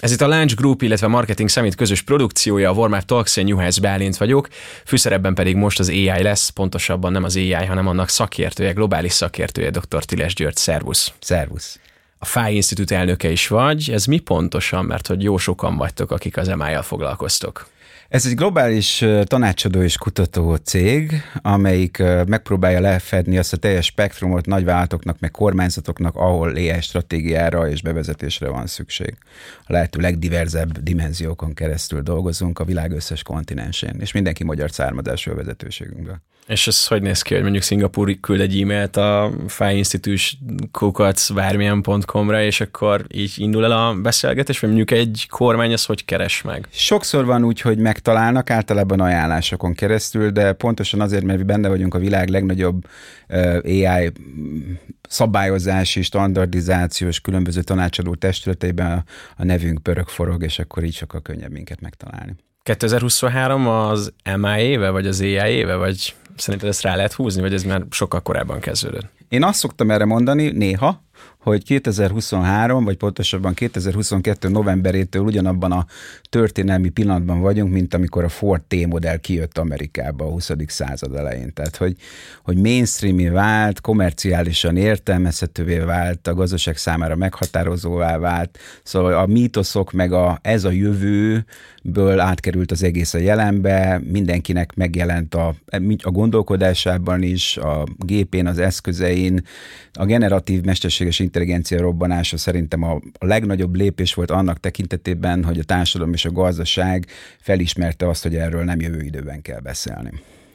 Ez itt a Lunch Group, illetve Marketing Summit közös produkciója, a Warmap Talks, én Juhász Bálint vagyok, főszerepben pedig most az AI lesz, pontosabban nem az AI, hanem annak szakértője, globális szakértője, dr. Tiles György. Szervusz! Szervusz! A FAI Institute elnöke is vagy, ez mi pontosan, mert hogy jó sokan vagytok, akik az MI-jal foglalkoztok? Ez egy globális tanácsadó és kutató cég, amelyik megpróbálja lefedni azt a teljes spektrumot nagyvállalatoknak, meg kormányzatoknak, ahol AI stratégiára és bevezetésre van szükség. A lehető legdiverzebb dimenziókon keresztül dolgozunk a világ összes kontinensén, és mindenki magyar származású a vezetőségünkből. És ez hogy néz ki, hogy mondjuk Szingapúr küld egy e-mailt a File Institute kukac bármilyen.com-ra, és akkor így indul el a beszélgetés, vagy mondjuk egy kormány az hogy keres meg? Sokszor van úgy, hogy megtalálnak, általában ajánlásokon keresztül, de pontosan azért, mert mi benne vagyunk a világ legnagyobb AI szabályozási, standardizációs, különböző tanácsadó testületeiben a, a nevünk pörög forog, és akkor így sokkal könnyebb minket megtalálni. 2023 az MI éve, vagy az AI éve, vagy Szerinted ezt rá lehet húzni, vagy ez már sokkal korábban kezdődött? Én azt szoktam erre mondani néha, hogy 2023, vagy pontosabban 2022 novemberétől ugyanabban a történelmi pillanatban vagyunk, mint amikor a Ford T-modell kijött Amerikába a 20. század elején. Tehát, hogy, hogy mainstreami vált, komerciálisan értelmezhetővé vált, a gazdaság számára meghatározóvá vált, szóval a mítoszok meg a, ez a jövőből átkerült az egész a jelenbe, mindenkinek megjelent a, a gondolkodásában is, a gépén, az eszközein, a generatív mesterséges intelligencia robbanása szerintem a, a legnagyobb lépés volt annak tekintetében, hogy a társadalom és a gazdaság felismerte azt, hogy erről nem jövő időben kell beszélni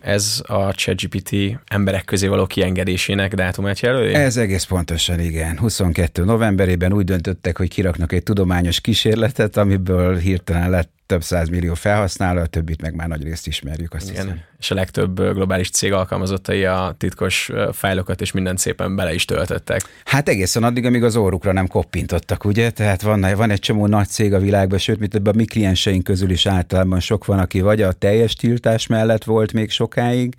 ez a ChatGPT emberek közé való kiengedésének dátumát jelölje? Ez egész pontosan igen. 22 novemberében úgy döntöttek, hogy kiraknak egy tudományos kísérletet, amiből hirtelen lett több millió felhasználó, a többit meg már nagy részt ismerjük, azt Igen. hiszem. És a legtöbb globális cég alkalmazottai a titkos fájlokat és mindent szépen bele is töltöttek. Hát egészen addig, amíg az órukra nem koppintottak, ugye? Tehát van, van egy csomó nagy cég a világban, sőt, mint a mi klienseink közül is általában sok van, aki vagy a teljes tiltás mellett volt még sokáig,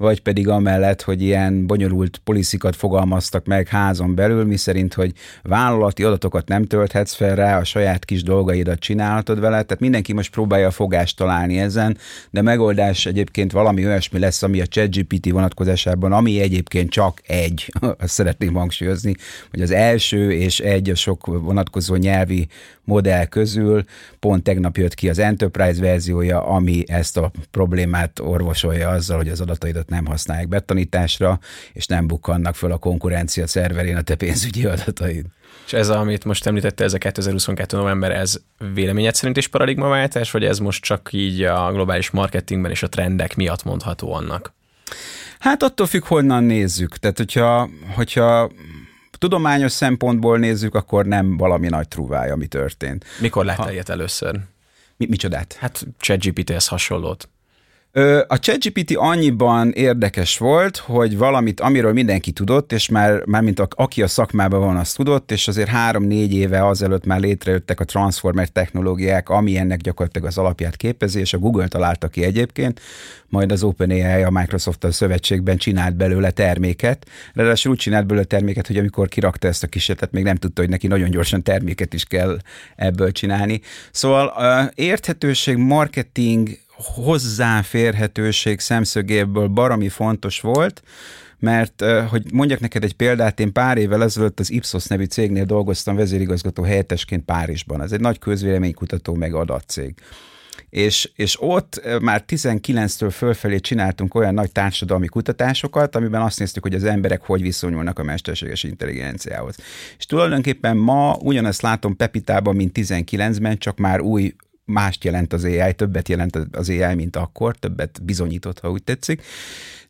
vagy pedig amellett, hogy ilyen bonyolult poliszikat fogalmaztak meg házon belül, mi szerint, hogy vállalati adatokat nem tölthetsz fel rá, a saját kis dolgaidat csinálhatod vele, tehát mindenki most próbálja a fogást találni ezen, de megoldás egyébként valami olyasmi lesz, ami a ChatGPT vonatkozásában, ami egyébként csak egy, azt szeretném hangsúlyozni, hogy az első és egy a sok vonatkozó nyelvi modell közül pont tegnap jött ki az Enterprise verziója, ami ezt a problémát orvosolja azzal, hogy az adataidat nem használják betanításra, és nem bukkannak föl a konkurencia szerverén a te pénzügyi adataid. És ez, amit most említette, ez a 2022. november, ez véleményed szerint is paradigmaváltás, vagy ez most csak így a globális marketingben és a trendek miatt mondható annak? Hát attól függ, honnan nézzük. Tehát, hogyha, hogyha tudományos szempontból nézzük, akkor nem valami nagy trúvája, ami történt. Mikor láttál ilyet először? Mi, micsodát? Hát ChatGPT-hez hasonlót. A ChatGPT annyiban érdekes volt, hogy valamit, amiről mindenki tudott, és már, már mint a, aki a szakmában van, azt tudott, és azért három-négy éve azelőtt már létrejöttek a transformer technológiák, ami ennek gyakorlatilag az alapját képezi, és a Google találta ki egyébként, majd az OpenAI a microsoft a szövetségben csinált belőle terméket, ráadásul úgy csinált belőle terméket, hogy amikor kirakta ezt a kísérletet, még nem tudta, hogy neki nagyon gyorsan terméket is kell ebből csinálni. Szóval érthetőség, marketing, hozzáférhetőség szemszögéből barami fontos volt, mert hogy mondjak neked egy példát, én pár évvel ezelőtt az Ipsos nevű cégnél dolgoztam vezérigazgató helyettesként Párizsban. Ez egy nagy közvéleménykutató meg adatcég. És, és ott már 19-től fölfelé csináltunk olyan nagy társadalmi kutatásokat, amiben azt néztük, hogy az emberek hogy viszonyulnak a mesterséges intelligenciához. És tulajdonképpen ma ugyanezt látom Pepitában, mint 19-ben, csak már új mást jelent az AI, többet jelent az AI, mint akkor, többet bizonyított, ha úgy tetszik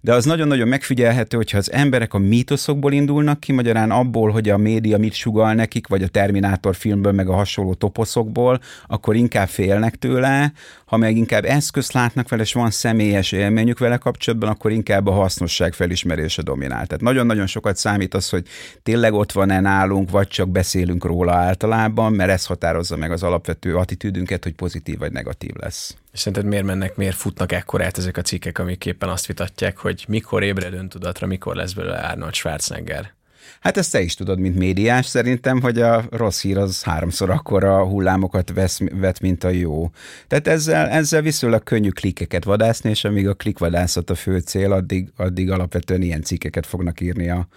de az nagyon-nagyon megfigyelhető, hogyha az emberek a mítoszokból indulnak ki, magyarán abból, hogy a média mit sugal nekik, vagy a Terminátor filmből, meg a hasonló toposzokból, akkor inkább félnek tőle, ha meg inkább eszközt látnak vele, és van személyes élményük vele kapcsolatban, akkor inkább a hasznosság felismerése dominál. Tehát nagyon-nagyon sokat számít az, hogy tényleg ott van-e nálunk, vagy csak beszélünk róla általában, mert ez határozza meg az alapvető attitűdünket, hogy pozitív vagy negatív lesz. És szerinted miért mennek, miért futnak ekkorát ezek a cikkek, amik éppen azt vitatják, hogy mikor ébred öntudatra, mikor lesz belőle Arnold Schwarzenegger? Hát ezt te is tudod, mint médiás szerintem, hogy a rossz hír az háromszor akkora hullámokat vesz, vet, mint a jó. Tehát ezzel, ezzel viszonylag könnyű klikeket vadászni, és amíg a klikvadászat a fő cél, addig, addig alapvetően ilyen cikkeket fognak írni a,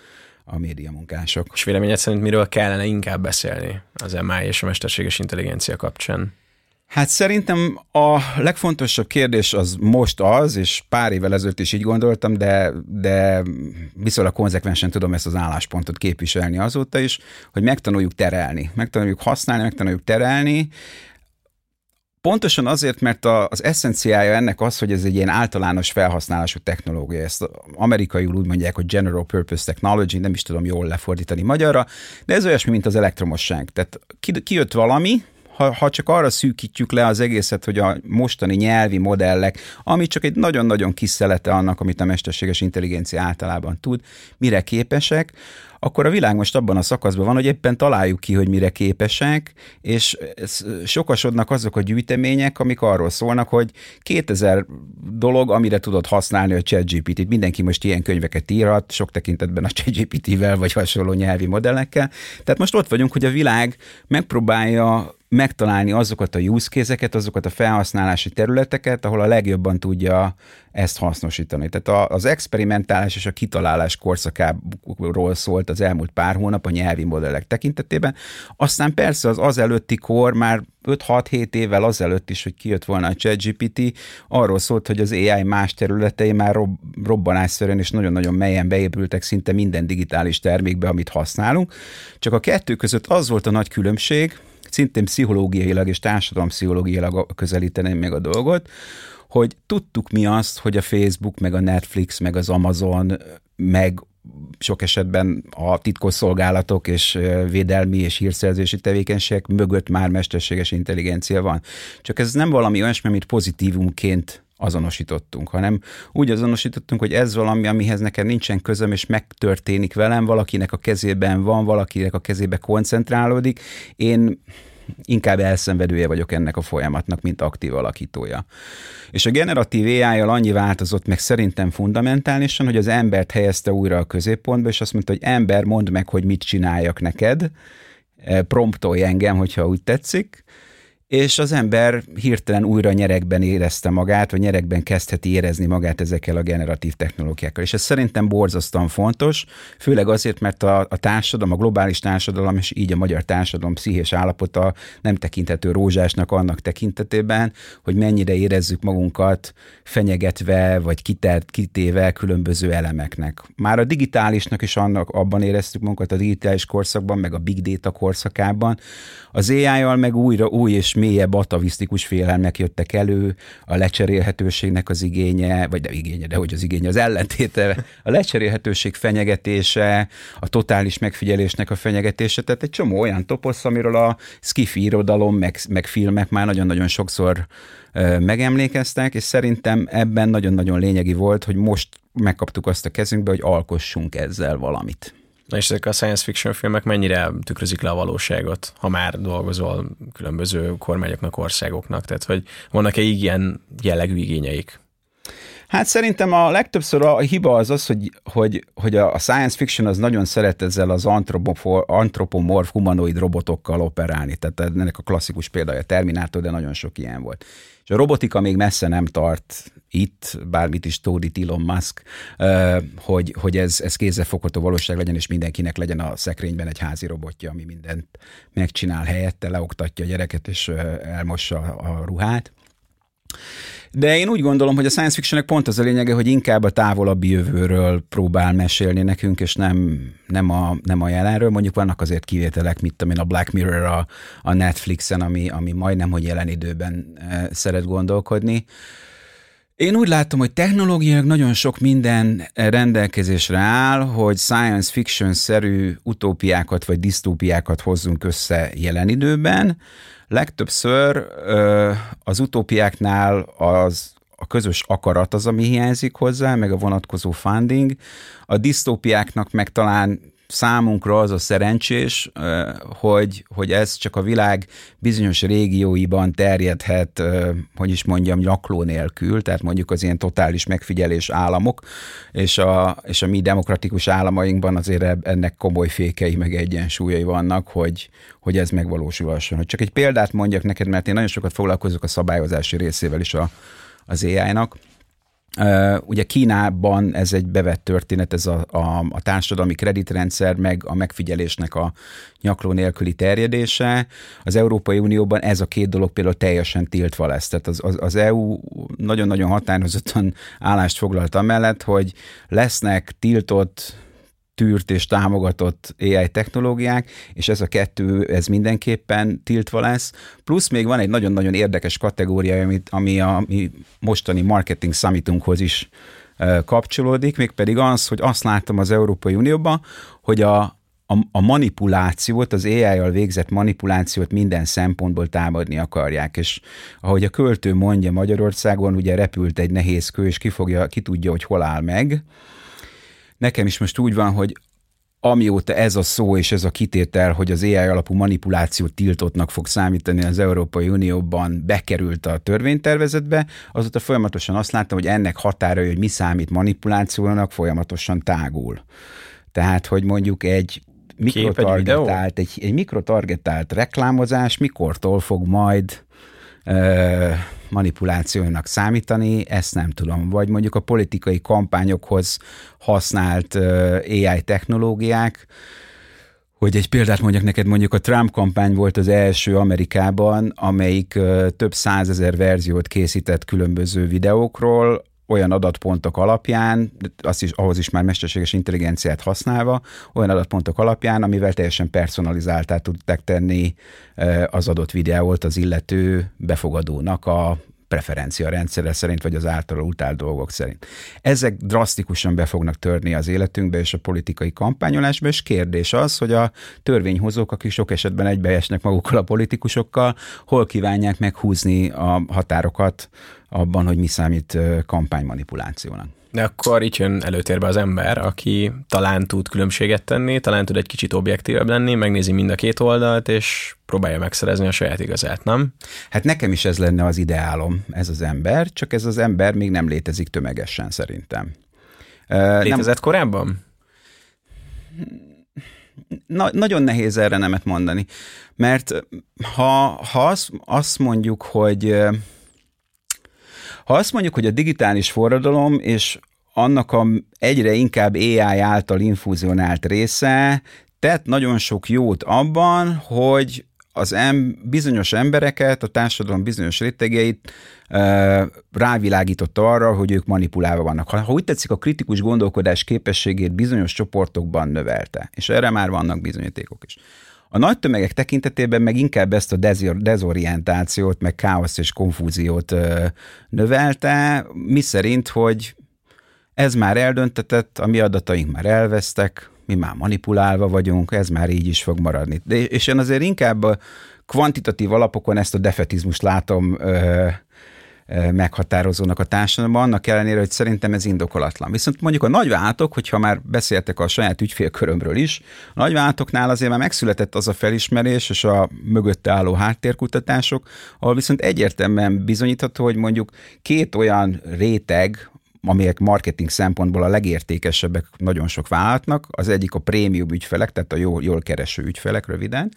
a médiamunkások. És véleményed szerint miről kellene inkább beszélni az MI és a mesterséges intelligencia kapcsán? Hát szerintem a legfontosabb kérdés az most az, és pár évvel ezelőtt is így gondoltam, de, de viszonylag konzekvensen tudom ezt az álláspontot képviselni azóta is, hogy megtanuljuk terelni, megtanuljuk használni, megtanuljuk terelni, Pontosan azért, mert az eszenciája ennek az, hogy ez egy ilyen általános felhasználású technológia. Ezt amerikaiul úgy mondják, hogy General Purpose Technology, nem is tudom jól lefordítani magyarra, de ez olyasmi, mint az elektromosság. Tehát kijött valami, ha, ha csak arra szűkítjük le az egészet, hogy a mostani nyelvi modellek, ami csak egy nagyon-nagyon kis szelete annak, amit a mesterséges intelligencia általában tud, mire képesek, akkor a világ most abban a szakaszban van, hogy éppen találjuk ki, hogy mire képesek, és sokasodnak azok a gyűjtemények, amik arról szólnak, hogy 2000 dolog, amire tudod használni a ChatGPT-t. Mindenki most ilyen könyveket írhat, sok tekintetben a ChatGPT-vel vagy hasonló nyelvi modellekkel. Tehát most ott vagyunk, hogy a világ megpróbálja megtalálni azokat a use case-eket, azokat a felhasználási területeket, ahol a legjobban tudja ezt hasznosítani. Tehát az experimentálás és a kitalálás korszakáról szólt az elmúlt pár hónap a nyelvi modellek tekintetében. Aztán persze az az előtti kor már 5-6-7 évvel azelőtt is, hogy kijött volna a ChatGPT, arról szólt, hogy az AI más területei már rob, robbanásszerűen és nagyon-nagyon melyen beépültek szinte minden digitális termékbe, amit használunk. Csak a kettő között az volt a nagy különbség, szintén pszichológiailag és társadalompszichológiailag közelíteném meg a dolgot, hogy tudtuk mi azt, hogy a Facebook, meg a Netflix, meg az Amazon, meg sok esetben a titkosszolgálatok és védelmi és hírszerzési tevékenységek mögött már mesterséges intelligencia van. Csak ez nem valami olyasmi, amit pozitívumként azonosítottunk, hanem úgy azonosítottunk, hogy ez valami, amihez nekem nincsen közöm, és megtörténik velem, valakinek a kezében van, valakinek a kezébe koncentrálódik. Én inkább elszenvedője vagyok ennek a folyamatnak, mint aktív alakítója. És a generatív AI-jal annyi változott meg szerintem fundamentálisan, hogy az embert helyezte újra a középpontba, és azt mondta, hogy ember, mondd meg, hogy mit csináljak neked, promptolj engem, hogyha úgy tetszik, és az ember hirtelen újra nyerekben érezte magát, vagy nyerekben kezdheti érezni magát ezekkel a generatív technológiákkal. És ez szerintem borzasztóan fontos, főleg azért, mert a, a társadalom, a globális társadalom, és így a magyar társadalom pszichés állapota nem tekinthető rózsásnak annak tekintetében, hogy mennyire érezzük magunkat fenyegetve, vagy kitelt, kitéve különböző elemeknek. Már a digitálisnak is annak, abban éreztük magunkat a digitális korszakban, meg a big data korszakában, az AI-jal meg újra új és mélyebb atavisztikus félelmek jöttek elő, a lecserélhetőségnek az igénye, vagy de igénye, de hogy az igénye, az ellentéte, a lecserélhetőség fenyegetése, a totális megfigyelésnek a fenyegetése, tehát egy csomó olyan toposz, amiről a skifi irodalom, meg, meg filmek már nagyon-nagyon sokszor megemlékeztek, és szerintem ebben nagyon-nagyon lényegi volt, hogy most megkaptuk azt a kezünkbe, hogy alkossunk ezzel valamit. Na és ezek a science fiction filmek mennyire tükrözik le a valóságot, ha már dolgozol különböző kormányoknak, országoknak? Tehát, hogy vannak-e ilyen jellegű igényeik? Hát szerintem a legtöbbször a hiba az az, hogy, hogy, hogy a science fiction az nagyon szeret ezzel az antropomorf humanoid robotokkal operálni. Tehát ennek a klasszikus példája Terminátor, de nagyon sok ilyen volt. És a robotika még messze nem tart itt, bármit is tódít Elon Musk, hogy, hogy ez, ez kézzelfogható valóság legyen, és mindenkinek legyen a szekrényben egy házi robotja, ami mindent megcsinál helyette, leoktatja a gyereket, és elmossa a ruhát. De én úgy gondolom, hogy a science fictionnek pont az a lényege, hogy inkább a távolabbi jövőről próbál mesélni nekünk, és nem, nem, a, nem a jelenről. Mondjuk vannak azért kivételek, mit tudom én, a Black Mirror a, a Netflixen, ami, ami majdnem, hogy jelen időben e, szeret gondolkodni. Én úgy látom, hogy technológiailag nagyon sok minden rendelkezésre áll, hogy science fiction-szerű utópiákat vagy disztópiákat hozzunk össze jelen időben, Legtöbbször az utópiáknál az a közös akarat az, ami hiányzik hozzá, meg a vonatkozó funding. A disztópiáknak meg talán számunkra az a szerencsés, hogy, hogy ez csak a világ bizonyos régióiban terjedhet, hogy is mondjam, nyakló nélkül, tehát mondjuk az ilyen totális megfigyelés államok, és a, és a mi demokratikus államainkban azért ennek komoly fékei meg egyensúlyai vannak, hogy, hogy ez megvalósulhasson. Hogy csak egy példát mondjak neked, mert én nagyon sokat foglalkozok a szabályozási részével is a, az AI-nak. Ugye Kínában ez egy bevett történet, ez a, a, a társadalmi kreditrendszer, meg a megfigyelésnek a nyakló nélküli terjedése. Az Európai Unióban ez a két dolog például teljesen tiltva lesz. Tehát az, az, az EU nagyon-nagyon határozottan állást foglalt amellett, hogy lesznek tiltott tűrt és támogatott AI technológiák, és ez a kettő, ez mindenképpen tiltva lesz. Plusz még van egy nagyon-nagyon érdekes kategória, amit, ami a mi mostani marketing summitunkhoz is kapcsolódik, mégpedig az, hogy azt láttam az Európai Unióban, hogy a, a, a manipulációt, az AI-jal végzett manipulációt minden szempontból támadni akarják, és ahogy a költő mondja Magyarországon, ugye repült egy nehéz kő, és ki, fogja, ki tudja, hogy hol áll meg, nekem is most úgy van, hogy amióta ez a szó és ez a kitétel, hogy az AI alapú manipuláció tiltottnak fog számítani az Európai Unióban bekerült a törvénytervezetbe, azóta folyamatosan azt láttam, hogy ennek határa, hogy mi számít manipulációnak, folyamatosan tágul. Tehát, hogy mondjuk egy mikrotargetált, egy, egy mikrotargetált reklámozás mikortól fog majd manipulációnak számítani, ezt nem tudom. Vagy mondjuk a politikai kampányokhoz használt AI technológiák, hogy egy példát mondjak neked, mondjuk a Trump kampány volt az első Amerikában, amelyik több százezer verziót készített különböző videókról, olyan adatpontok alapján, azt is, ahhoz is már mesterséges intelligenciát használva, olyan adatpontok alapján, amivel teljesen personalizáltá tudták tenni az adott videót az illető befogadónak a preferencia rendszere szerint, vagy az általa utált dolgok szerint. Ezek drasztikusan be fognak törni az életünkbe és a politikai kampányolásba, és kérdés az, hogy a törvényhozók, akik sok esetben egybeesnek magukkal a politikusokkal, hol kívánják meghúzni a határokat abban, hogy mi számít kampánymanipulációnak. De akkor itt jön előtérbe az ember, aki talán tud különbséget tenni, talán tud egy kicsit objektívebb lenni, megnézi mind a két oldalt, és próbálja megszerezni a saját igazát, nem? Hát nekem is ez lenne az ideálom, ez az ember, csak ez az ember még nem létezik tömegesen szerintem. Létezett nem... korábban? Na, nagyon nehéz erre nemet mondani, mert ha, ha azt, azt mondjuk, hogy ha azt mondjuk, hogy a digitális forradalom és annak a egyre inkább AI által infúzionált része tett nagyon sok jót abban, hogy az em, bizonyos embereket, a társadalom bizonyos rétegeit e, rávilágította arra, hogy ők manipulálva vannak. Ha, ha úgy tetszik, a kritikus gondolkodás képességét bizonyos csoportokban növelte, és erre már vannak bizonyítékok is. A nagy tömegek tekintetében meg inkább ezt a dezorientációt, meg káoszt és konfúziót növelte, mi szerint, hogy ez már eldöntetett, a mi adataink már elvesztek, mi már manipulálva vagyunk, ez már így is fog maradni. De, és én azért inkább a kvantitatív alapokon ezt a defetizmust látom ö, meghatározónak a társadalomban, annak ellenére, hogy szerintem ez indokolatlan. Viszont mondjuk a nagyváltok, hogyha már beszéltek a saját ügyfélkörömről is, a nagyváltoknál azért már megszületett az a felismerés és a mögötte álló háttérkutatások, ahol viszont egyértelműen bizonyítható, hogy mondjuk két olyan réteg, amelyek marketing szempontból a legértékesebbek nagyon sok vállalatnak, az egyik a prémium ügyfelek, tehát a jól, jól kereső ügyfelek röviden,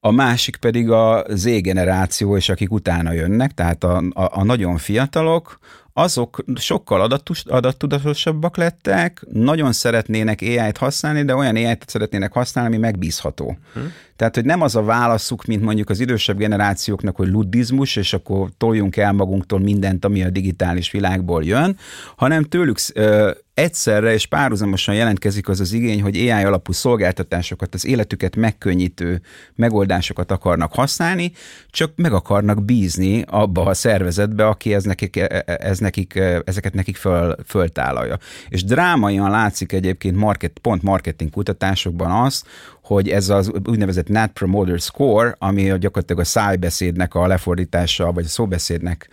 a másik pedig a Z-generáció, és akik utána jönnek, tehát a, a, a nagyon fiatalok, azok sokkal adatus, adattudatosabbak lettek, nagyon szeretnének AI-t használni, de olyan AI-t szeretnének használni, ami megbízható. Hm. Tehát, hogy nem az a válaszuk, mint mondjuk az idősebb generációknak, hogy luddizmus, és akkor toljunk el magunktól mindent, ami a digitális világból jön, hanem tőlük ö, egyszerre és párhuzamosan jelentkezik az az igény, hogy AI alapú szolgáltatásokat, az életüket megkönnyítő megoldásokat akarnak használni, csak meg akarnak bízni abba a szervezetbe, aki ez nekik, e, e, ez nekik, e, ezeket nekik föl, föltálalja. És drámaian látszik egyébként market, pont marketing kutatásokban az, hogy ez az úgynevezett Net Promoter Score, ami gyakorlatilag a szájbeszédnek a lefordítása, vagy a szóbeszédnek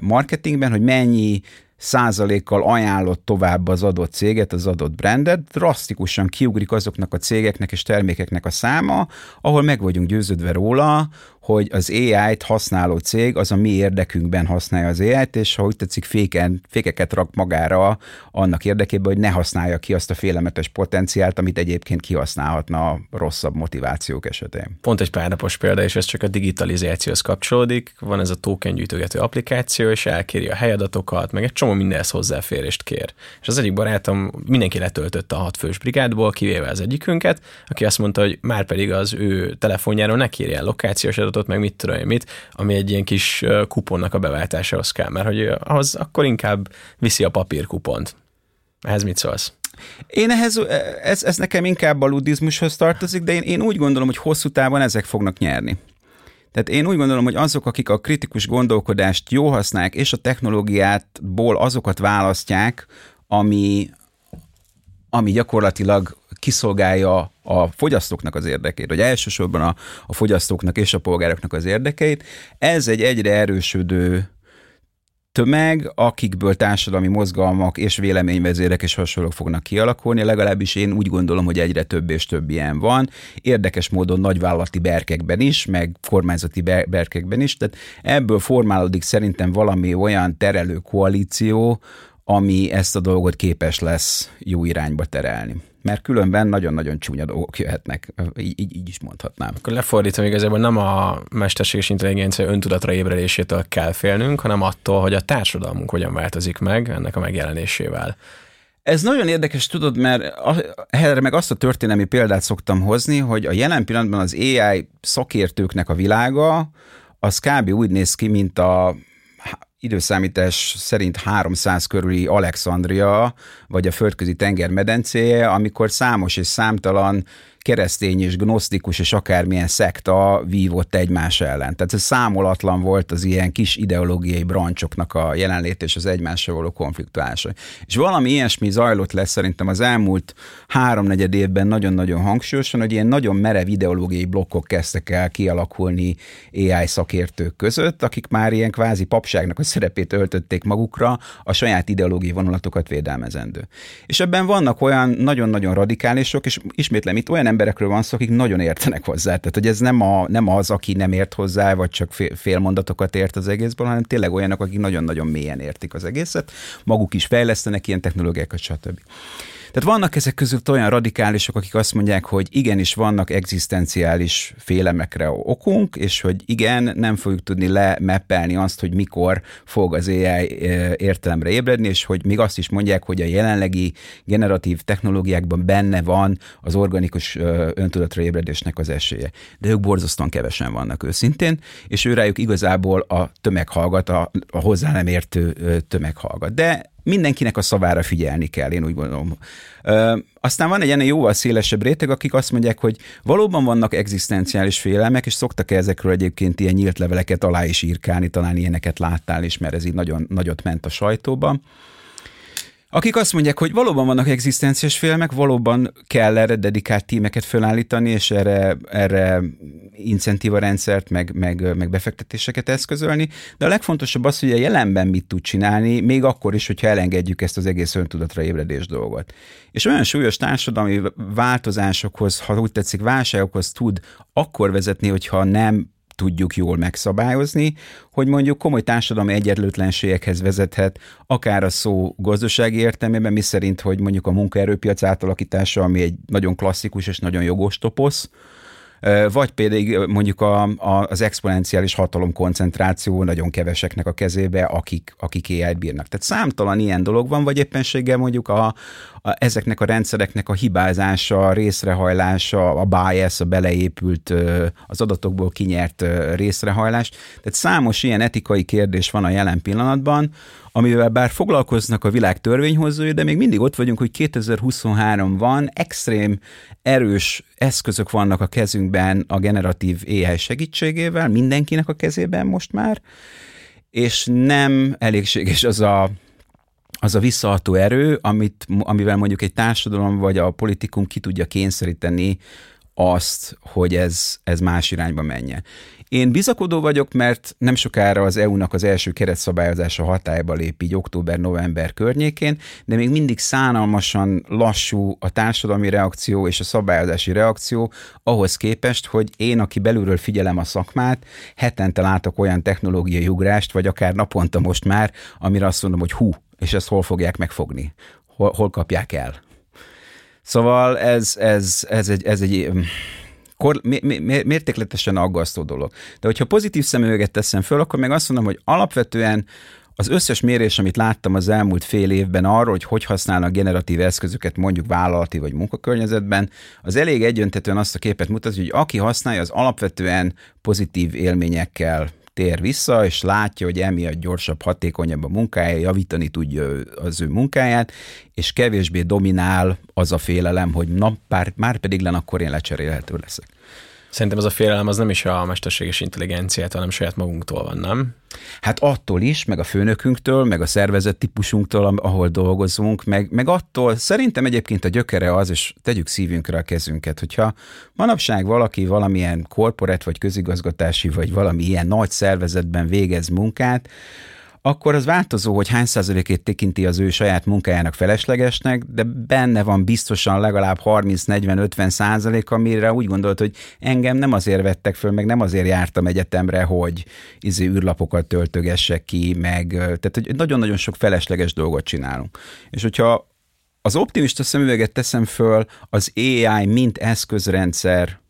marketingben, hogy mennyi százalékkal ajánlott tovább az adott céget, az adott brandet, drasztikusan kiugrik azoknak a cégeknek és termékeknek a száma, ahol meg vagyunk győződve róla, hogy az AI-t használó cég az a mi érdekünkben használja az AI-t, és ha úgy tetszik, féken, fékeket rak magára annak érdekében, hogy ne használja ki azt a félemetes potenciált, amit egyébként kihasználhatna a rosszabb motivációk esetén. Pont egy párnapos példa, és ez csak a digitalizációhoz kapcsolódik. Van ez a token gyűjtögető applikáció, és elkéri a helyadatokat, meg egy csomó mindenhez hozzáférést kér. És az egyik barátom mindenki letöltötte a hat fős brigádból, kivéve az egyikünket, aki azt mondta, hogy már pedig az ő telefonjáról ne kérje el lokációs adatot, adatot, meg mit tudom én mit, ami egy ilyen kis kuponnak a beváltásához kell, mert hogy ahhoz akkor inkább viszi a papírkupont. Ehhez mit szólsz? Én ehhez, ez, ez nekem inkább a ludizmushoz tartozik, de én, én úgy gondolom, hogy hosszú távon ezek fognak nyerni. Tehát én úgy gondolom, hogy azok, akik a kritikus gondolkodást jó használják, és a technológiátból azokat választják, ami, ami gyakorlatilag kiszolgálja a fogyasztóknak az érdekét, vagy elsősorban a, a fogyasztóknak és a polgároknak az érdekeit. Ez egy egyre erősödő tömeg, akikből társadalmi mozgalmak és véleményvezérek és hasonlók fognak kialakulni, legalábbis én úgy gondolom, hogy egyre több és több ilyen van. Érdekes módon nagyvállalati berkekben is, meg kormányzati berkekben is, tehát ebből formálódik szerintem valami olyan terelő koalíció, ami ezt a dolgot képes lesz jó irányba terelni mert különben nagyon-nagyon csúnya dolgok jöhetnek, így, így, így is mondhatnám. Akkor lefordítom, igazából nem a mesterséges intelligencia öntudatra ébredésétől kell félnünk, hanem attól, hogy a társadalmunk hogyan változik meg ennek a megjelenésével. Ez nagyon érdekes, tudod, mert erre meg azt a történelmi példát szoktam hozni, hogy a jelen pillanatban az AI szakértőknek a világa, az kb. úgy néz ki, mint a időszámítás szerint 300 körüli Alexandria, vagy a földközi tenger medencéje, amikor számos és számtalan keresztény és gnosztikus és akármilyen szekta vívott egymás ellen. Tehát ez számolatlan volt az ilyen kis ideológiai brancsoknak a jelenlét és az egymással való konfliktuása. És valami ilyesmi zajlott lesz szerintem az elmúlt háromnegyed évben nagyon-nagyon hangsúlyosan, hogy ilyen nagyon merev ideológiai blokkok kezdtek el kialakulni AI szakértők között, akik már ilyen kvázi papságnak a szerepét öltötték magukra, a saját ideológiai vonulatokat védelmezendő. És ebben vannak olyan nagyon-nagyon radikálisok, és ismétlem itt olyan emberekről van szó, akik nagyon értenek hozzá. Tehát, hogy ez nem, a, nem az, aki nem ért hozzá, vagy csak fél, mondatokat ért az egészből, hanem tényleg olyanok, akik nagyon-nagyon mélyen értik az egészet, maguk is fejlesztenek ilyen technológiákat, stb. Tehát vannak ezek között olyan radikálisok, akik azt mondják, hogy igenis vannak egzisztenciális félemekre okunk, és hogy igen, nem fogjuk tudni lemeppelni azt, hogy mikor fog az AI eh, értelemre ébredni, és hogy még azt is mondják, hogy a jelenlegi generatív technológiákban benne van az organikus eh, öntudatra ébredésnek az esélye. De ők borzasztóan kevesen vannak őszintén, és őrájuk igazából a tömeg a, a hozzá nem értő eh, tömeg. De mindenkinek a szavára figyelni kell, én úgy gondolom. Aztán van egy ennél jóval szélesebb réteg, akik azt mondják, hogy valóban vannak egzisztenciális félelmek, és szoktak ezekről egyébként ilyen nyílt leveleket alá is írkálni, talán ilyeneket láttál is, mert ez így nagyon nagyot ment a sajtóban akik azt mondják, hogy valóban vannak egzisztenciás félelmek, valóban kell erre dedikált tímeket felállítani, és erre, erre incentíva rendszert, meg, meg, meg befektetéseket eszközölni, de a legfontosabb az, hogy a jelenben mit tud csinálni, még akkor is, hogyha elengedjük ezt az egész öntudatra ébredés dolgot. És olyan súlyos társadalmi változásokhoz, ha úgy tetszik, válságokhoz tud akkor vezetni, hogyha nem tudjuk jól megszabályozni, hogy mondjuk komoly társadalmi egyenlőtlenségekhez vezethet, akár a szó gazdasági értelmében, mi szerint, hogy mondjuk a munkaerőpiac átalakítása, ami egy nagyon klasszikus és nagyon jogos toposz, vagy pedig mondjuk a, a, az exponenciális hatalom koncentráció nagyon keveseknek a kezébe, akik, akik ai bírnak. Tehát számtalan ilyen dolog van, vagy éppenséggel mondjuk a, ezeknek a rendszereknek a hibázása, a részrehajlása, a bias, a beleépült, az adatokból kinyert részrehajlás. Tehát számos ilyen etikai kérdés van a jelen pillanatban, amivel bár foglalkoznak a világ törvényhozói, de még mindig ott vagyunk, hogy 2023 van, extrém erős eszközök vannak a kezünkben a generatív AI segítségével, mindenkinek a kezében most már, és nem elégséges az a az a visszaható erő, amit, amivel mondjuk egy társadalom vagy a politikum ki tudja kényszeríteni azt, hogy ez, ez más irányba menjen. Én bizakodó vagyok, mert nem sokára az EU-nak az első keretszabályozása hatályba lép így október-november környékén, de még mindig szánalmasan lassú a társadalmi reakció és a szabályozási reakció ahhoz képest, hogy én, aki belülről figyelem a szakmát, hetente látok olyan technológiai ugrást, vagy akár naponta most már, amire azt mondom, hogy hú, és ezt hol fogják megfogni, hol, hol kapják el. Szóval ez, ez, ez egy, ez egy kor, mértékletesen aggasztó dolog. De hogyha pozitív szemüveget teszem föl, akkor meg azt mondom, hogy alapvetően az összes mérés, amit láttam az elmúlt fél évben arról, hogy hogy használnak generatív eszközöket mondjuk vállalati vagy munkakörnyezetben, az elég egyöntetően azt a képet mutat, hogy aki használja, az alapvetően pozitív élményekkel tér vissza, és látja, hogy emiatt gyorsabb, hatékonyabb a munkája, javítani tudja az ő munkáját, és kevésbé dominál az a félelem, hogy na, pár, már pedig len akkor én lecserélhető leszek. Szerintem ez a félelem az nem is a mesterséges intelligenciát, hanem saját magunktól van, nem? Hát attól is, meg a főnökünktől, meg a szervezet típusunktól, ahol dolgozunk, meg, meg attól, szerintem egyébként a gyökere az, és tegyük szívünkre a kezünket, hogyha manapság valaki valamilyen korporát, vagy közigazgatási, vagy valami ilyen nagy szervezetben végez munkát, akkor az változó, hogy hány százalékét tekinti az ő saját munkájának feleslegesnek, de benne van biztosan legalább 30-40-50 százalék, amire úgy gondolt, hogy engem nem azért vettek föl, meg nem azért jártam egyetemre, hogy izé űrlapokat töltögessek ki, meg tehát hogy nagyon-nagyon sok felesleges dolgot csinálunk. És hogyha az optimista szemüveget teszem föl az AI mint eszközrendszer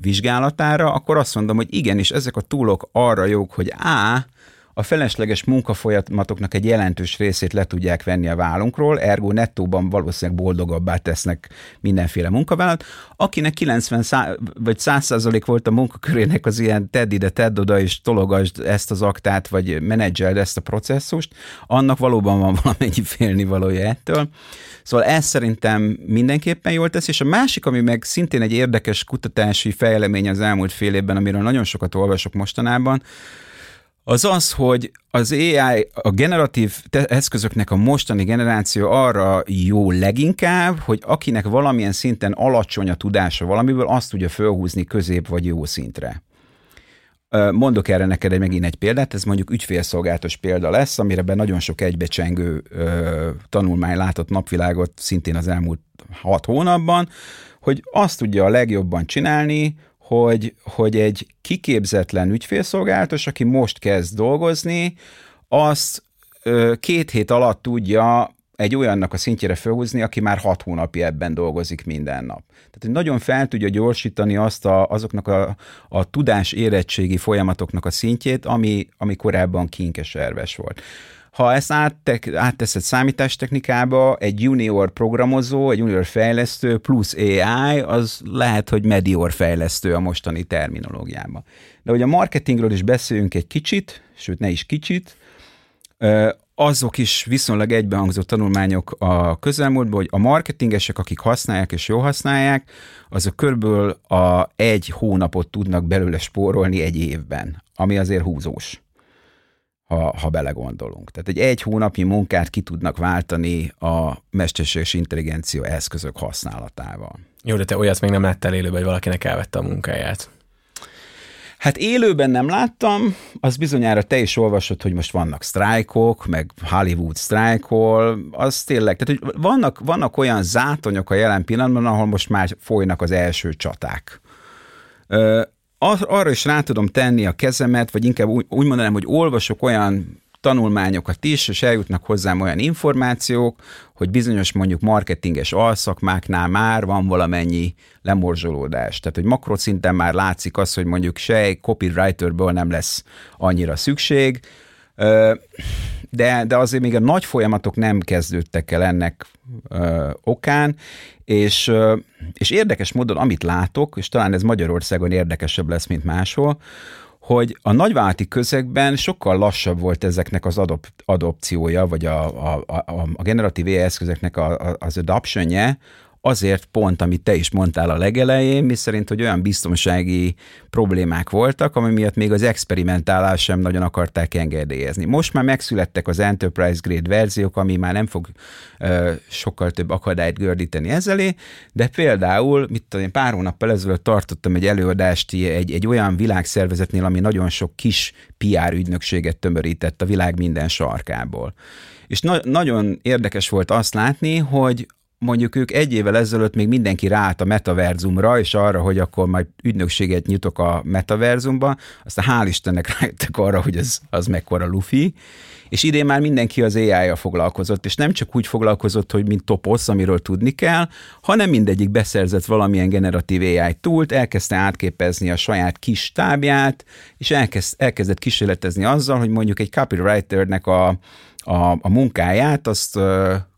vizsgálatára, akkor azt mondom, hogy igenis, ezek a túlok arra jók, hogy A, a felesleges munkafolyamatoknak egy jelentős részét le tudják venni a vállunkról, ergo nettóban valószínűleg boldogabbá tesznek mindenféle munkavállalat. Akinek 90 szá- vagy 100 százalék volt a munkakörének az ilyen tedd ide, tedd oda, és tologasd ezt az aktát, vagy menedzseld ezt a processzust, annak valóban van valamennyi félnivalója ettől. Szóval ez szerintem mindenképpen jól tesz, és a másik, ami meg szintén egy érdekes kutatási fejlemény az elmúlt fél évben, amiről nagyon sokat olvasok mostanában, az az, hogy az AI, a generatív eszközöknek a mostani generáció arra jó leginkább, hogy akinek valamilyen szinten alacsony a tudása valamiből, azt tudja fölhúzni közép vagy jó szintre. Mondok erre neked egy, megint egy példát, ez mondjuk ügyfélszolgálatos példa lesz, amire be nagyon sok egybecsengő ö, tanulmány látott napvilágot szintén az elmúlt hat hónapban, hogy azt tudja a legjobban csinálni, hogy, hogy egy kiképzetlen ügyfélszolgálatos, aki most kezd dolgozni, azt két hét alatt tudja egy olyannak a szintjére felhúzni, aki már hat hónapja ebben dolgozik minden nap. Tehát hogy nagyon fel tudja gyorsítani azt a, azoknak a, a tudás érettségi folyamatoknak a szintjét, ami, ami korábban kinkeserves volt. Ha ezt áttek, átteszed számítástechnikába, egy junior programozó, egy junior fejlesztő plusz AI, az lehet, hogy medior fejlesztő a mostani terminológiában. De hogy a marketingről is beszéljünk egy kicsit, sőt ne is kicsit, azok is viszonylag egybehangzó tanulmányok a közelmúltban, hogy a marketingesek, akik használják és jól használják, azok körülbelül a egy hónapot tudnak belőle spórolni egy évben, ami azért húzós ha, ha belegondolunk. Tehát egy egy hónapnyi munkát ki tudnak váltani a mesterséges intelligencia eszközök használatával. Jó, de te olyat még nem láttál élőben, hogy valakinek elvette a munkáját. Hát élőben nem láttam, az bizonyára te is olvasod, hogy most vannak sztrájkok, meg Hollywood sztrájkol, az tényleg, tehát hogy vannak, vannak olyan zátonyok a jelen pillanatban, ahol most már folynak az első csaták ar- arra is rá tudom tenni a kezemet, vagy inkább úgy, úgy mondanám, hogy olvasok olyan tanulmányokat is, és eljutnak hozzám olyan információk, hogy bizonyos mondjuk marketinges alszakmáknál már van valamennyi lemorzsolódás. Tehát, hogy makroszinten már látszik az, hogy mondjuk se egy copywriterből nem lesz annyira szükség, de, de azért még a nagy folyamatok nem kezdődtek el ennek ö, okán, és, ö, és érdekes módon, amit látok, és talán ez Magyarországon érdekesebb lesz, mint máshol, hogy a nagyvállalati közegben sokkal lassabb volt ezeknek az adop, adopciója, vagy a, a, a, a generatív AI eszközöknek a, a, az adoptionje, azért pont, amit te is mondtál a legelején, mi szerint, hogy olyan biztonsági problémák voltak, ami miatt még az experimentálás sem nagyon akarták engedélyezni. Most már megszülettek az Enterprise Grade verziók, ami már nem fog ö, sokkal több akadályt gördíteni ezzelé, de például, mit tudom én, pár hónappal ezelőtt tartottam egy előadást egy, egy olyan világszervezetnél, ami nagyon sok kis PR ügynökséget tömörített a világ minden sarkából. És na- nagyon érdekes volt azt látni, hogy mondjuk ők egy évvel ezelőtt még mindenki ráállt a metaverzumra, és arra, hogy akkor majd ügynökséget nyitok a metaverzumba, aztán hál' Istennek rájöttek arra, hogy ez az mekkora lufi, és idén már mindenki az AI-jal foglalkozott, és nem csak úgy foglalkozott, hogy mint toposz, amiről tudni kell, hanem mindegyik beszerzett valamilyen generatív AI túlt, elkezdte átképezni a saját kis tábját, és elkezd, elkezdett kísérletezni azzal, hogy mondjuk egy copywriternek a, a, a munkáját azt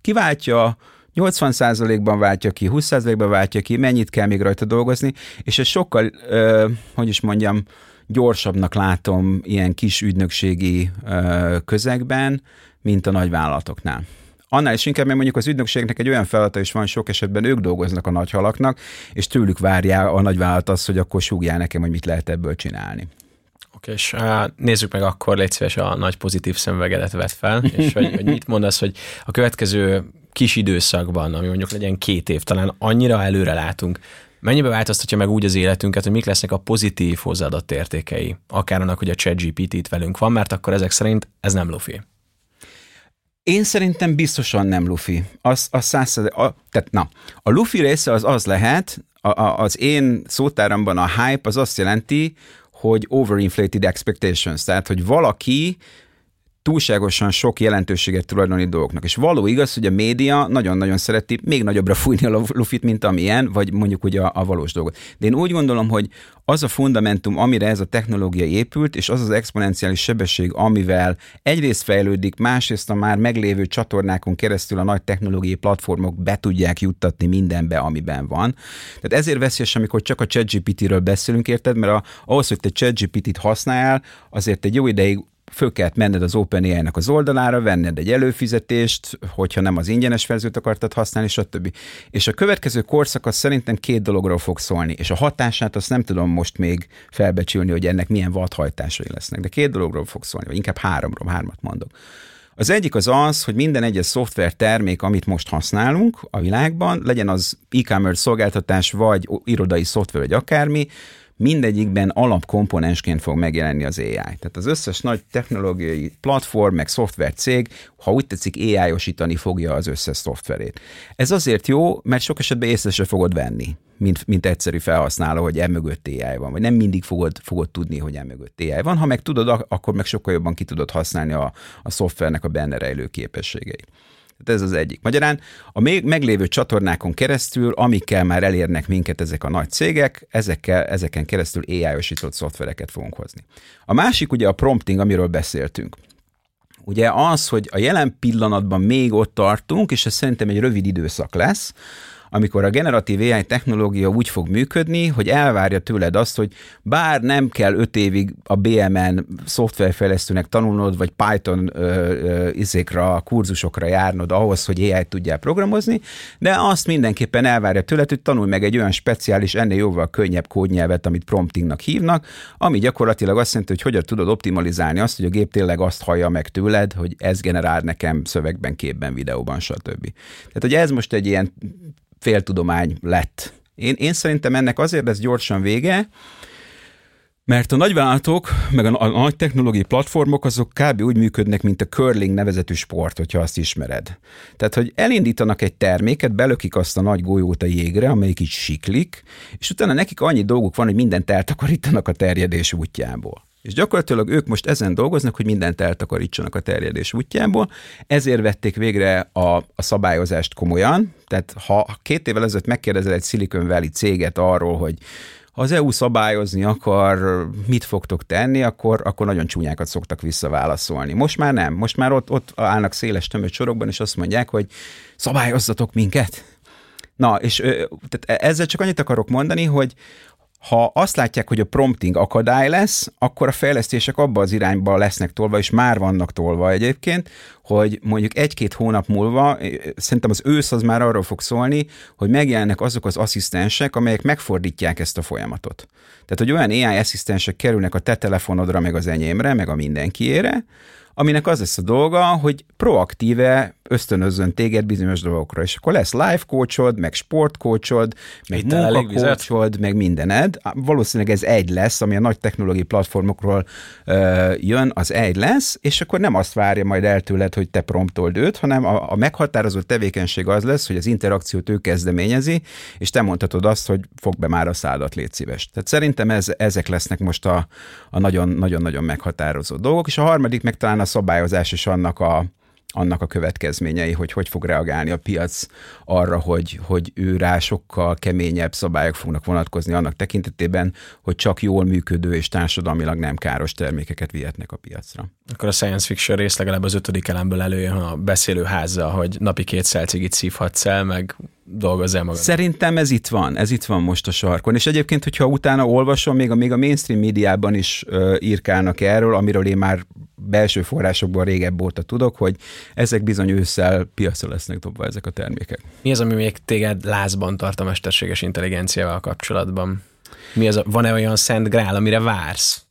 kiváltja, 80%-ban váltja ki, 20%-ban váltja ki, mennyit kell még rajta dolgozni, és ez sokkal, uh, hogy is mondjam, gyorsabbnak látom ilyen kis ügynökségi uh, közegben, mint a nagyvállalatoknál. Annál is inkább, mert mondjuk az ügynökségnek egy olyan feladata is van, sok esetben ők dolgoznak a nagy halaknak, és tőlük várja a nagyvállalat azt, hogy akkor súgjál nekem, hogy mit lehet ebből csinálni. Oké, és nézzük meg akkor, légy szíves a nagy pozitív szemüvegedet vett fel, és hogy, hogy mit mondasz, hogy a következő kis időszakban, ami mondjuk legyen két év, talán annyira előre látunk, mennyibe változtatja meg úgy az életünket, hogy mik lesznek a pozitív hozzáadott értékei, akár annak, hogy a ChatGPT itt velünk van, mert akkor ezek szerint ez nem lufi. Én szerintem biztosan nem lufi. Az, az száz, a, tehát na, a lufi része az az lehet, a, a, az én szótáramban a hype az azt jelenti, hogy overinflated expectations, tehát hogy valaki túlságosan sok jelentőséget tulajdonít dolgoknak. És való igaz, hogy a média nagyon-nagyon szereti még nagyobbra fújni a lufit, mint amilyen, vagy mondjuk ugye a, a valós dolgot. De én úgy gondolom, hogy az a fundamentum, amire ez a technológia épült, és az az exponenciális sebesség, amivel egyrészt fejlődik, másrészt a már meglévő csatornákon keresztül a nagy technológiai platformok be tudják juttatni mindenbe, amiben van. Tehát ezért veszélyes, amikor csak a ChatGPT-ről beszélünk, érted? Mert a, ahhoz, hogy te ChatGPT-t használ, azért egy jó ideig föl kellett menned az OpenAI-nak az oldalára, venned egy előfizetést, hogyha nem az ingyenes verziót akartad használni, stb. És a következő korszak az szerintem két dologról fog szólni, és a hatását azt nem tudom most még felbecsülni, hogy ennek milyen vadhajtásai lesznek, de két dologról fog szólni, vagy inkább háromról, hármat mondok. Az egyik az az, hogy minden egyes szoftver termék, amit most használunk a világban, legyen az e-commerce szolgáltatás, vagy irodai szoftver, vagy akármi, mindegyikben alapkomponensként fog megjelenni az AI. Tehát az összes nagy technológiai platform, meg szoftver cég, ha úgy tetszik, AI-osítani fogja az összes szoftverét. Ez azért jó, mert sok esetben észre se fogod venni, mint, mint egyszerű felhasználó, hogy emögött AI van, vagy nem mindig fogod, fogod tudni, hogy emögött AI van. Ha meg tudod, akkor meg sokkal jobban ki tudod használni a, a szoftvernek a benne rejlő képességeit. Tehát ez az egyik. Magyarán a még meglévő csatornákon keresztül, amikkel már elérnek minket ezek a nagy cégek, ezekkel, ezeken keresztül AI-osított szoftvereket fogunk hozni. A másik ugye a prompting, amiről beszéltünk. Ugye az, hogy a jelen pillanatban még ott tartunk, és ez szerintem egy rövid időszak lesz, amikor a generatív AI technológia úgy fog működni, hogy elvárja tőled azt, hogy bár nem kell öt évig a BMN szoftverfejlesztőnek tanulnod, vagy Python ö, ö, izékra, kurzusokra járnod ahhoz, hogy AI tudjál programozni, de azt mindenképpen elvárja tőled, hogy tanulj meg egy olyan speciális, ennél jóval könnyebb kódnyelvet, amit promptingnak hívnak, ami gyakorlatilag azt jelenti, hogy hogyan tudod optimalizálni azt, hogy a gép tényleg azt hallja meg tőled, hogy ez generál nekem szövegben, képben, videóban, stb. Tehát, hogy ez most egy ilyen féltudomány lett. Én, én szerintem ennek azért lesz gyorsan vége, mert a nagyvállalatok, meg a, nagy technológiai platformok azok kb. úgy működnek, mint a curling nevezetű sport, hogyha azt ismered. Tehát, hogy elindítanak egy terméket, belökik azt a nagy golyót a jégre, amelyik így siklik, és utána nekik annyi dolguk van, hogy mindent eltakarítanak a terjedés útjából. És gyakorlatilag ők most ezen dolgoznak, hogy mindent eltakarítsanak a terjedés útjából, ezért vették végre a, a szabályozást komolyan. Tehát ha két évvel ezelőtt megkérdezel egy Silicon Valley céget arról, hogy az EU szabályozni akar, mit fogtok tenni, akkor, akkor nagyon csúnyákat szoktak visszaválaszolni. Most már nem. Most már ott, ott állnak széles tömött sorokban, és azt mondják, hogy szabályozzatok minket. Na, és tehát ezzel csak annyit akarok mondani, hogy ha azt látják, hogy a prompting akadály lesz, akkor a fejlesztések abba az irányba lesznek tolva, és már vannak tolva egyébként, hogy mondjuk egy-két hónap múlva, szerintem az ősz az már arról fog szólni, hogy megjelennek azok az asszisztensek, amelyek megfordítják ezt a folyamatot. Tehát, hogy olyan AI asszisztensek kerülnek a te telefonodra, meg az enyémre, meg a mindenkiére, aminek az lesz a dolga, hogy proaktíve ösztönözzön téged bizonyos dolgokra, és akkor lesz life coachod, meg sportcoachod, meg munkacoachod, meg mindened. Valószínűleg ez egy lesz, ami a nagy technológiai platformokról uh, jön, az egy lesz, és akkor nem azt várja majd el tőled, hogy te promptold őt, hanem a, a meghatározott tevékenység az lesz, hogy az interakciót ő kezdeményezi, és te mondhatod azt, hogy fog be már a szádat, légy szíves. Tehát szerintem ez, ezek lesznek most a, a nagyon-nagyon meghatározó dolgok, és a harmadik meg talán a szabályozás is annak a, annak a következményei, hogy hogy fog reagálni a piac arra, hogy, hogy ő rá sokkal keményebb szabályok fognak vonatkozni annak tekintetében, hogy csak jól működő és társadalmilag nem káros termékeket vihetnek a piacra. Akkor a science fiction rész legalább az ötödik elemből előjön a beszélő házzal, hogy napi két szelcigit szívhatsz el, meg dolgozz el magad. Szerintem ez itt van, ez itt van most a sarkon. És egyébként, hogyha utána olvasom, még a, még a mainstream médiában is uh, írkálnak erről, amiről én már belső forrásokból régebb óta tudok, hogy ezek bizony ősszel piacra lesznek dobva ezek a termékek. Mi az, ami még téged lázban tart a mesterséges intelligenciával kapcsolatban? Mi az, van-e olyan szent grál, amire vársz?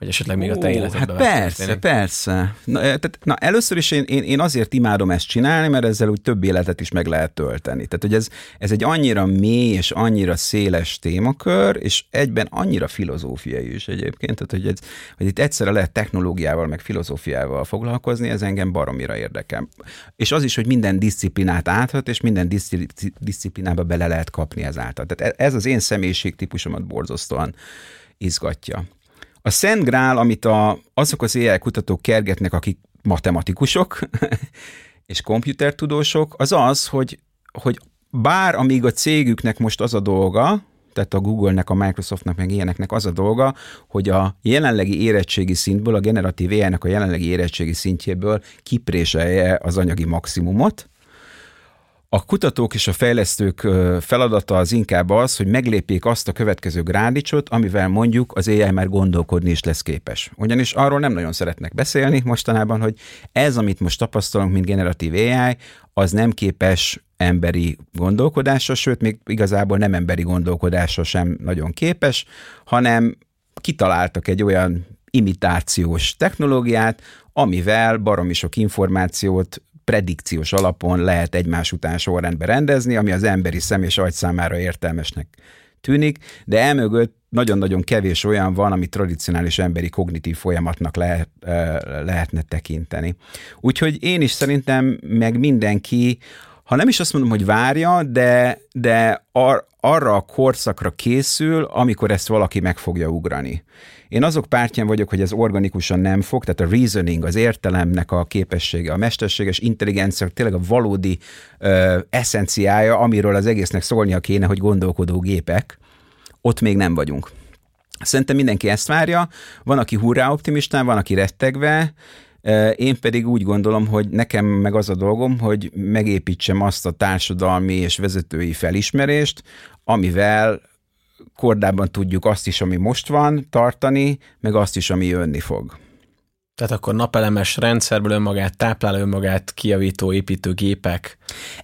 Vagy esetleg még Ó, a te életedben? Hát persze, történik? persze. Na, eh, tehát, na, először is én, én, én azért imádom ezt csinálni, mert ezzel úgy több életet is meg lehet tölteni. Tehát, hogy ez, ez egy annyira mély és annyira széles témakör, és egyben annyira filozófiai is egyébként. Tehát, hogy, ez, hogy itt egyszerre lehet technológiával, meg filozófiával foglalkozni, ez engem baromira érdekel. És az is, hogy minden disziplinát áthat, és minden disziplinába bele lehet kapni ezáltal. Tehát e, ez az én személyiségtípusomat borzasztóan izgatja. A Szent Grál, amit a, azok az AI kutatók kergetnek, akik matematikusok és komputertudósok, az az, hogy, hogy bár amíg a cégüknek most az a dolga, tehát a Google-nek, a Microsoftnak, meg ilyeneknek az a dolga, hogy a jelenlegi érettségi szintből, a generatív AI-nek a jelenlegi érettségi szintjéből kipréselje az anyagi maximumot, a kutatók és a fejlesztők feladata az inkább az, hogy meglépjék azt a következő grádicsot, amivel mondjuk az AI már gondolkodni is lesz képes. Ugyanis arról nem nagyon szeretnek beszélni mostanában, hogy ez, amit most tapasztalunk, mint generatív AI, az nem képes emberi gondolkodásra, sőt, még igazából nem emberi gondolkodásra sem nagyon képes, hanem kitaláltak egy olyan imitációs technológiát, amivel baromi sok információt predikciós alapon lehet egymás után sorrendbe rendezni, ami az emberi szem és agy számára értelmesnek tűnik, de elmögött nagyon-nagyon kevés olyan van, ami tradicionális emberi kognitív folyamatnak lehet, lehetne tekinteni. Úgyhogy én is szerintem meg mindenki, ha nem is azt mondom, hogy várja, de, de ar, arra a korszakra készül, amikor ezt valaki meg fogja ugrani. Én azok pártján vagyok, hogy ez organikusan nem fog, tehát a reasoning, az értelemnek a képessége, a mesterséges intelligencia, tényleg a valódi ö, eszenciája, amiről az egésznek szólnia kéne, hogy gondolkodó gépek, ott még nem vagyunk. Szerintem mindenki ezt várja, van, aki hurrá optimistán, van, aki rettegve, én pedig úgy gondolom, hogy nekem meg az a dolgom, hogy megépítsem azt a társadalmi és vezetői felismerést, amivel kordában tudjuk azt is, ami most van, tartani, meg azt is, ami jönni fog. Tehát akkor napelemes rendszerből önmagát, tápláló önmagát kijavító építőgépek.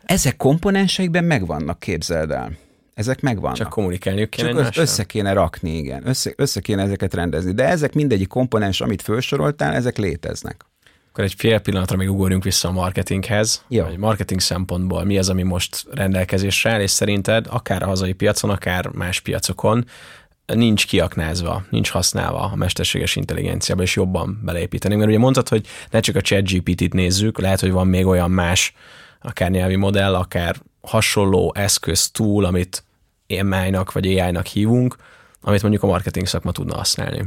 Ezek komponenseikben megvannak, képzeld el. Ezek megvannak. Csak kommunikálniuk kéne Csak össze kéne rakni, igen. Össze, össze kéne ezeket rendezni. De ezek mindegyik komponens, amit felsoroltál, ezek léteznek. Akkor egy fél pillanatra még ugorjunk vissza a marketinghez. Jó. Marketing szempontból mi az, ami most rendelkezésre áll, és szerinted akár a hazai piacon, akár más piacokon nincs kiaknázva, nincs használva a mesterséges intelligenciába, és jobban beleépíteni. Mert ugye mondtad, hogy ne csak a chat GPT-t nézzük, lehet, hogy van még olyan más, akár nyelvi modell, akár hasonló eszköz túl, amit AI-nak vagy AI-nak hívunk, amit mondjuk a marketing szakma tudna használni.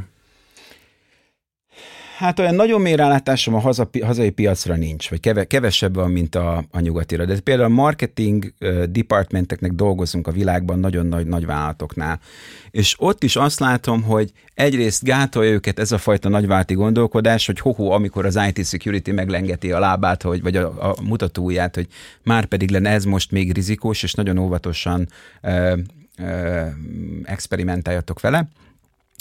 Hát olyan nagyon mély rálátásom a haza, hazai piacra nincs, vagy keve, kevesebb van, mint a, a nyugatira. De például marketing departmenteknek dolgozunk a világban nagyon nagy, nagy vállalatoknál. És ott is azt látom, hogy egyrészt gátolja őket ez a fajta nagyválti gondolkodás, hogy hoho, amikor az IT security meglengeti a lábát, hogy, vagy a, a mutatóját, hogy már pedig lenne ez most még rizikós, és nagyon óvatosan uh, experimentáljatok vele,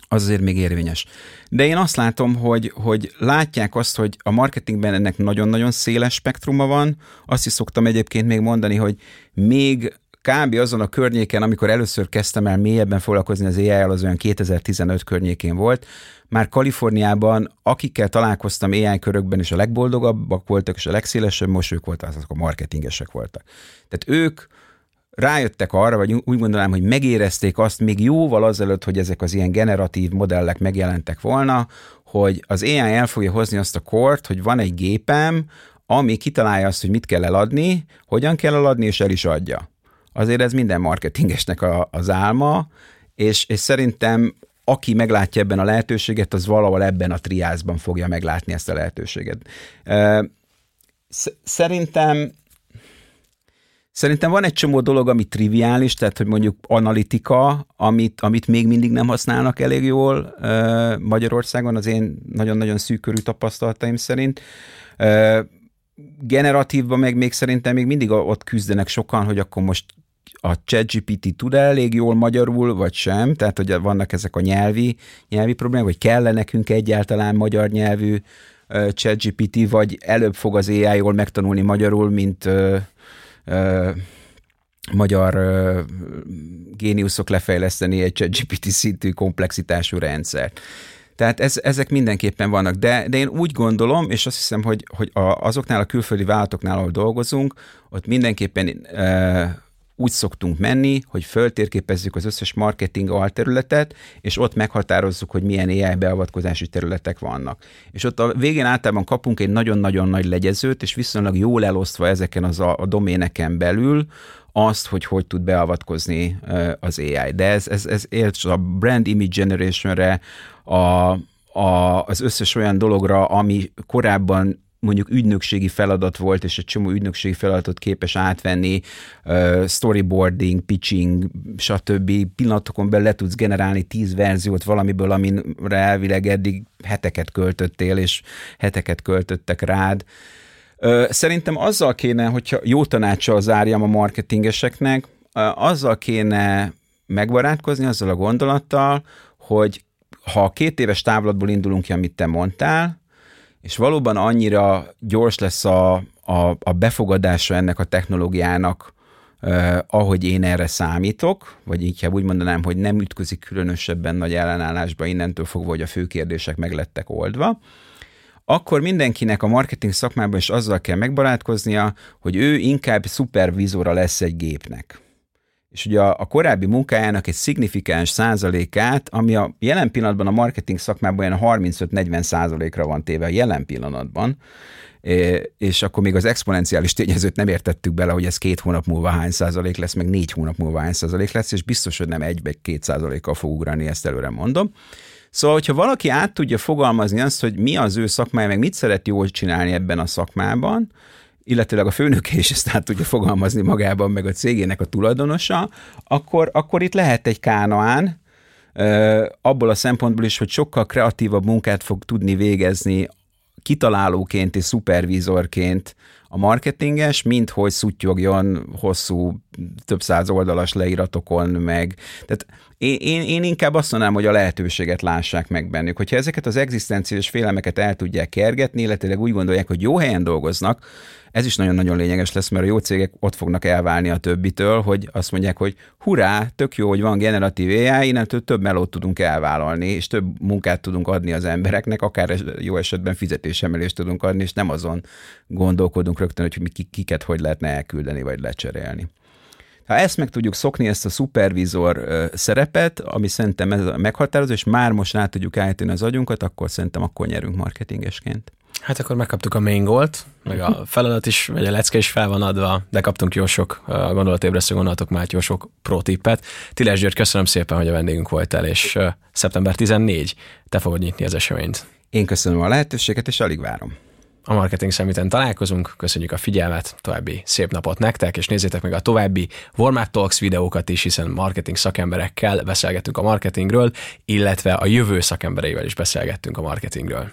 az azért még érvényes. De én azt látom, hogy, hogy látják azt, hogy a marketingben ennek nagyon-nagyon széles spektruma van. Azt is szoktam egyébként még mondani, hogy még kb. azon a környéken, amikor először kezdtem el mélyebben foglalkozni az ai az olyan 2015 környékén volt, már Kaliforniában, akikkel találkoztam AI körökben, és a legboldogabbak voltak, és a legszélesebb most voltak, azok a marketingesek voltak. Tehát ők rájöttek arra, vagy úgy mondanám, hogy megérezték azt még jóval azelőtt, hogy ezek az ilyen generatív modellek megjelentek volna, hogy az AI el fogja hozni azt a kort, hogy van egy gépem, ami kitalálja azt, hogy mit kell eladni, hogyan kell eladni, és el is adja. Azért ez minden marketingesnek a, az álma, és, és szerintem aki meglátja ebben a lehetőséget, az valahol ebben a triázban fogja meglátni ezt a lehetőséget. Szerintem Szerintem van egy csomó dolog, ami triviális, tehát hogy mondjuk analitika, amit, amit még mindig nem használnak elég jól Magyarországon, az én nagyon-nagyon szűkörű tapasztalataim szerint. Generatívban meg még szerintem még mindig ott küzdenek sokan, hogy akkor most a ChatGPT tud -e elég jól magyarul, vagy sem, tehát hogy vannak ezek a nyelvi, nyelvi problémák, vagy kell nekünk egyáltalán magyar nyelvű ChatGPT, vagy előbb fog az AI jól megtanulni magyarul, mint magyar ö, géniuszok lefejleszteni egy ChatGPT szintű komplexitású rendszert. Tehát ez, ezek mindenképpen vannak, de, de én úgy gondolom, és azt hiszem, hogy, hogy a, azoknál a külföldi vállalatoknál, ahol dolgozunk, ott mindenképpen e, úgy szoktunk menni, hogy föltérképezzük az összes marketing alterületet, és ott meghatározzuk, hogy milyen AI beavatkozási területek vannak. És ott a végén általában kapunk egy nagyon-nagyon nagy legyezőt, és viszonylag jól elosztva ezeken az a, a doméneken belül, azt, hogy hogy tud beavatkozni az AI. De ez, ez, ez ez a brand image generationre, a, a, az összes olyan dologra, ami korábban mondjuk ügynökségi feladat volt, és egy csomó ügynökségi feladatot képes átvenni, storyboarding, pitching, stb. pillanatokon belül le tudsz generálni tíz verziót valamiből, amire elvileg eddig heteket költöttél, és heteket költöttek rád. Szerintem azzal kéne, hogyha jó tanácssal zárjam a marketingeseknek, azzal kéne megbarátkozni, azzal a gondolattal, hogy ha a két éves távlatból indulunk ki, amit te mondtál, és valóban annyira gyors lesz a, a, a befogadása ennek a technológiának, Uh, ahogy én erre számítok, vagy inkább úgy mondanám, hogy nem ütközik különösebben nagy ellenállásba innentől fogva, hogy a fő kérdések meg lettek oldva, akkor mindenkinek a marketing szakmában is azzal kell megbarátkoznia, hogy ő inkább szupervizora lesz egy gépnek és ugye a, a korábbi munkájának egy szignifikáns százalékát, ami a jelen pillanatban a marketing szakmában olyan 35-40 százalékra van téve a jelen pillanatban, és akkor még az exponenciális tényezőt nem értettük bele, hogy ez két hónap múlva hány százalék lesz, meg négy hónap múlva hány százalék lesz, és biztos, hogy nem egy vagy két százalékkal fog ugrani, ezt előre mondom. Szóval, hogyha valaki át tudja fogalmazni azt, hogy mi az ő szakmája, meg mit szeret jól csinálni ebben a szakmában, illetőleg a főnöke is ezt át tudja fogalmazni magában, meg a cégének a tulajdonosa, akkor, akkor itt lehet egy kánoán, abból a szempontból is, hogy sokkal kreatívabb munkát fog tudni végezni kitalálóként és szupervízorként a marketinges, mint hogy szutyogjon hosszú, több száz oldalas leíratokon meg. Tehát én, én, én inkább azt mondanám, hogy a lehetőséget lássák meg bennük. Hogyha ezeket az egzisztenciális félelmeket el tudják kergetni, illetve úgy gondolják, hogy jó helyen dolgoznak, ez is nagyon-nagyon lényeges lesz, mert a jó cégek ott fognak elválni a többitől, hogy azt mondják, hogy hurrá, tök jó, hogy van generatív AI, innentől több melót tudunk elvállalni, és több munkát tudunk adni az embereknek, akár jó esetben fizetésemelést tudunk adni, és nem azon gondolkodunk rögtön, hogy mi kiket hogy lehetne elküldeni, vagy lecserélni. Ha ezt meg tudjuk szokni, ezt a szupervizor szerepet, ami szerintem ez a meghatározó, és már most rá tudjuk állítani az agyunkat, akkor szerintem akkor nyerünk marketingesként. Hát akkor megkaptuk a main goalt, meg a feladat is, vagy a lecke is fel van adva, de kaptunk jó sok gondolatébresztő gondolatok, már jó sok pro tippet. Tiles György, köszönöm szépen, hogy a vendégünk voltál, és szeptember 14, te fogod nyitni az eseményt. Én köszönöm a lehetőséget, és alig várom. A Marketing Summiten találkozunk, köszönjük a figyelmet, további szép napot nektek, és nézzétek meg a további Warmart Talks videókat is, hiszen marketing szakemberekkel beszélgettünk a marketingről, illetve a jövő szakembereivel is beszélgettünk a marketingről.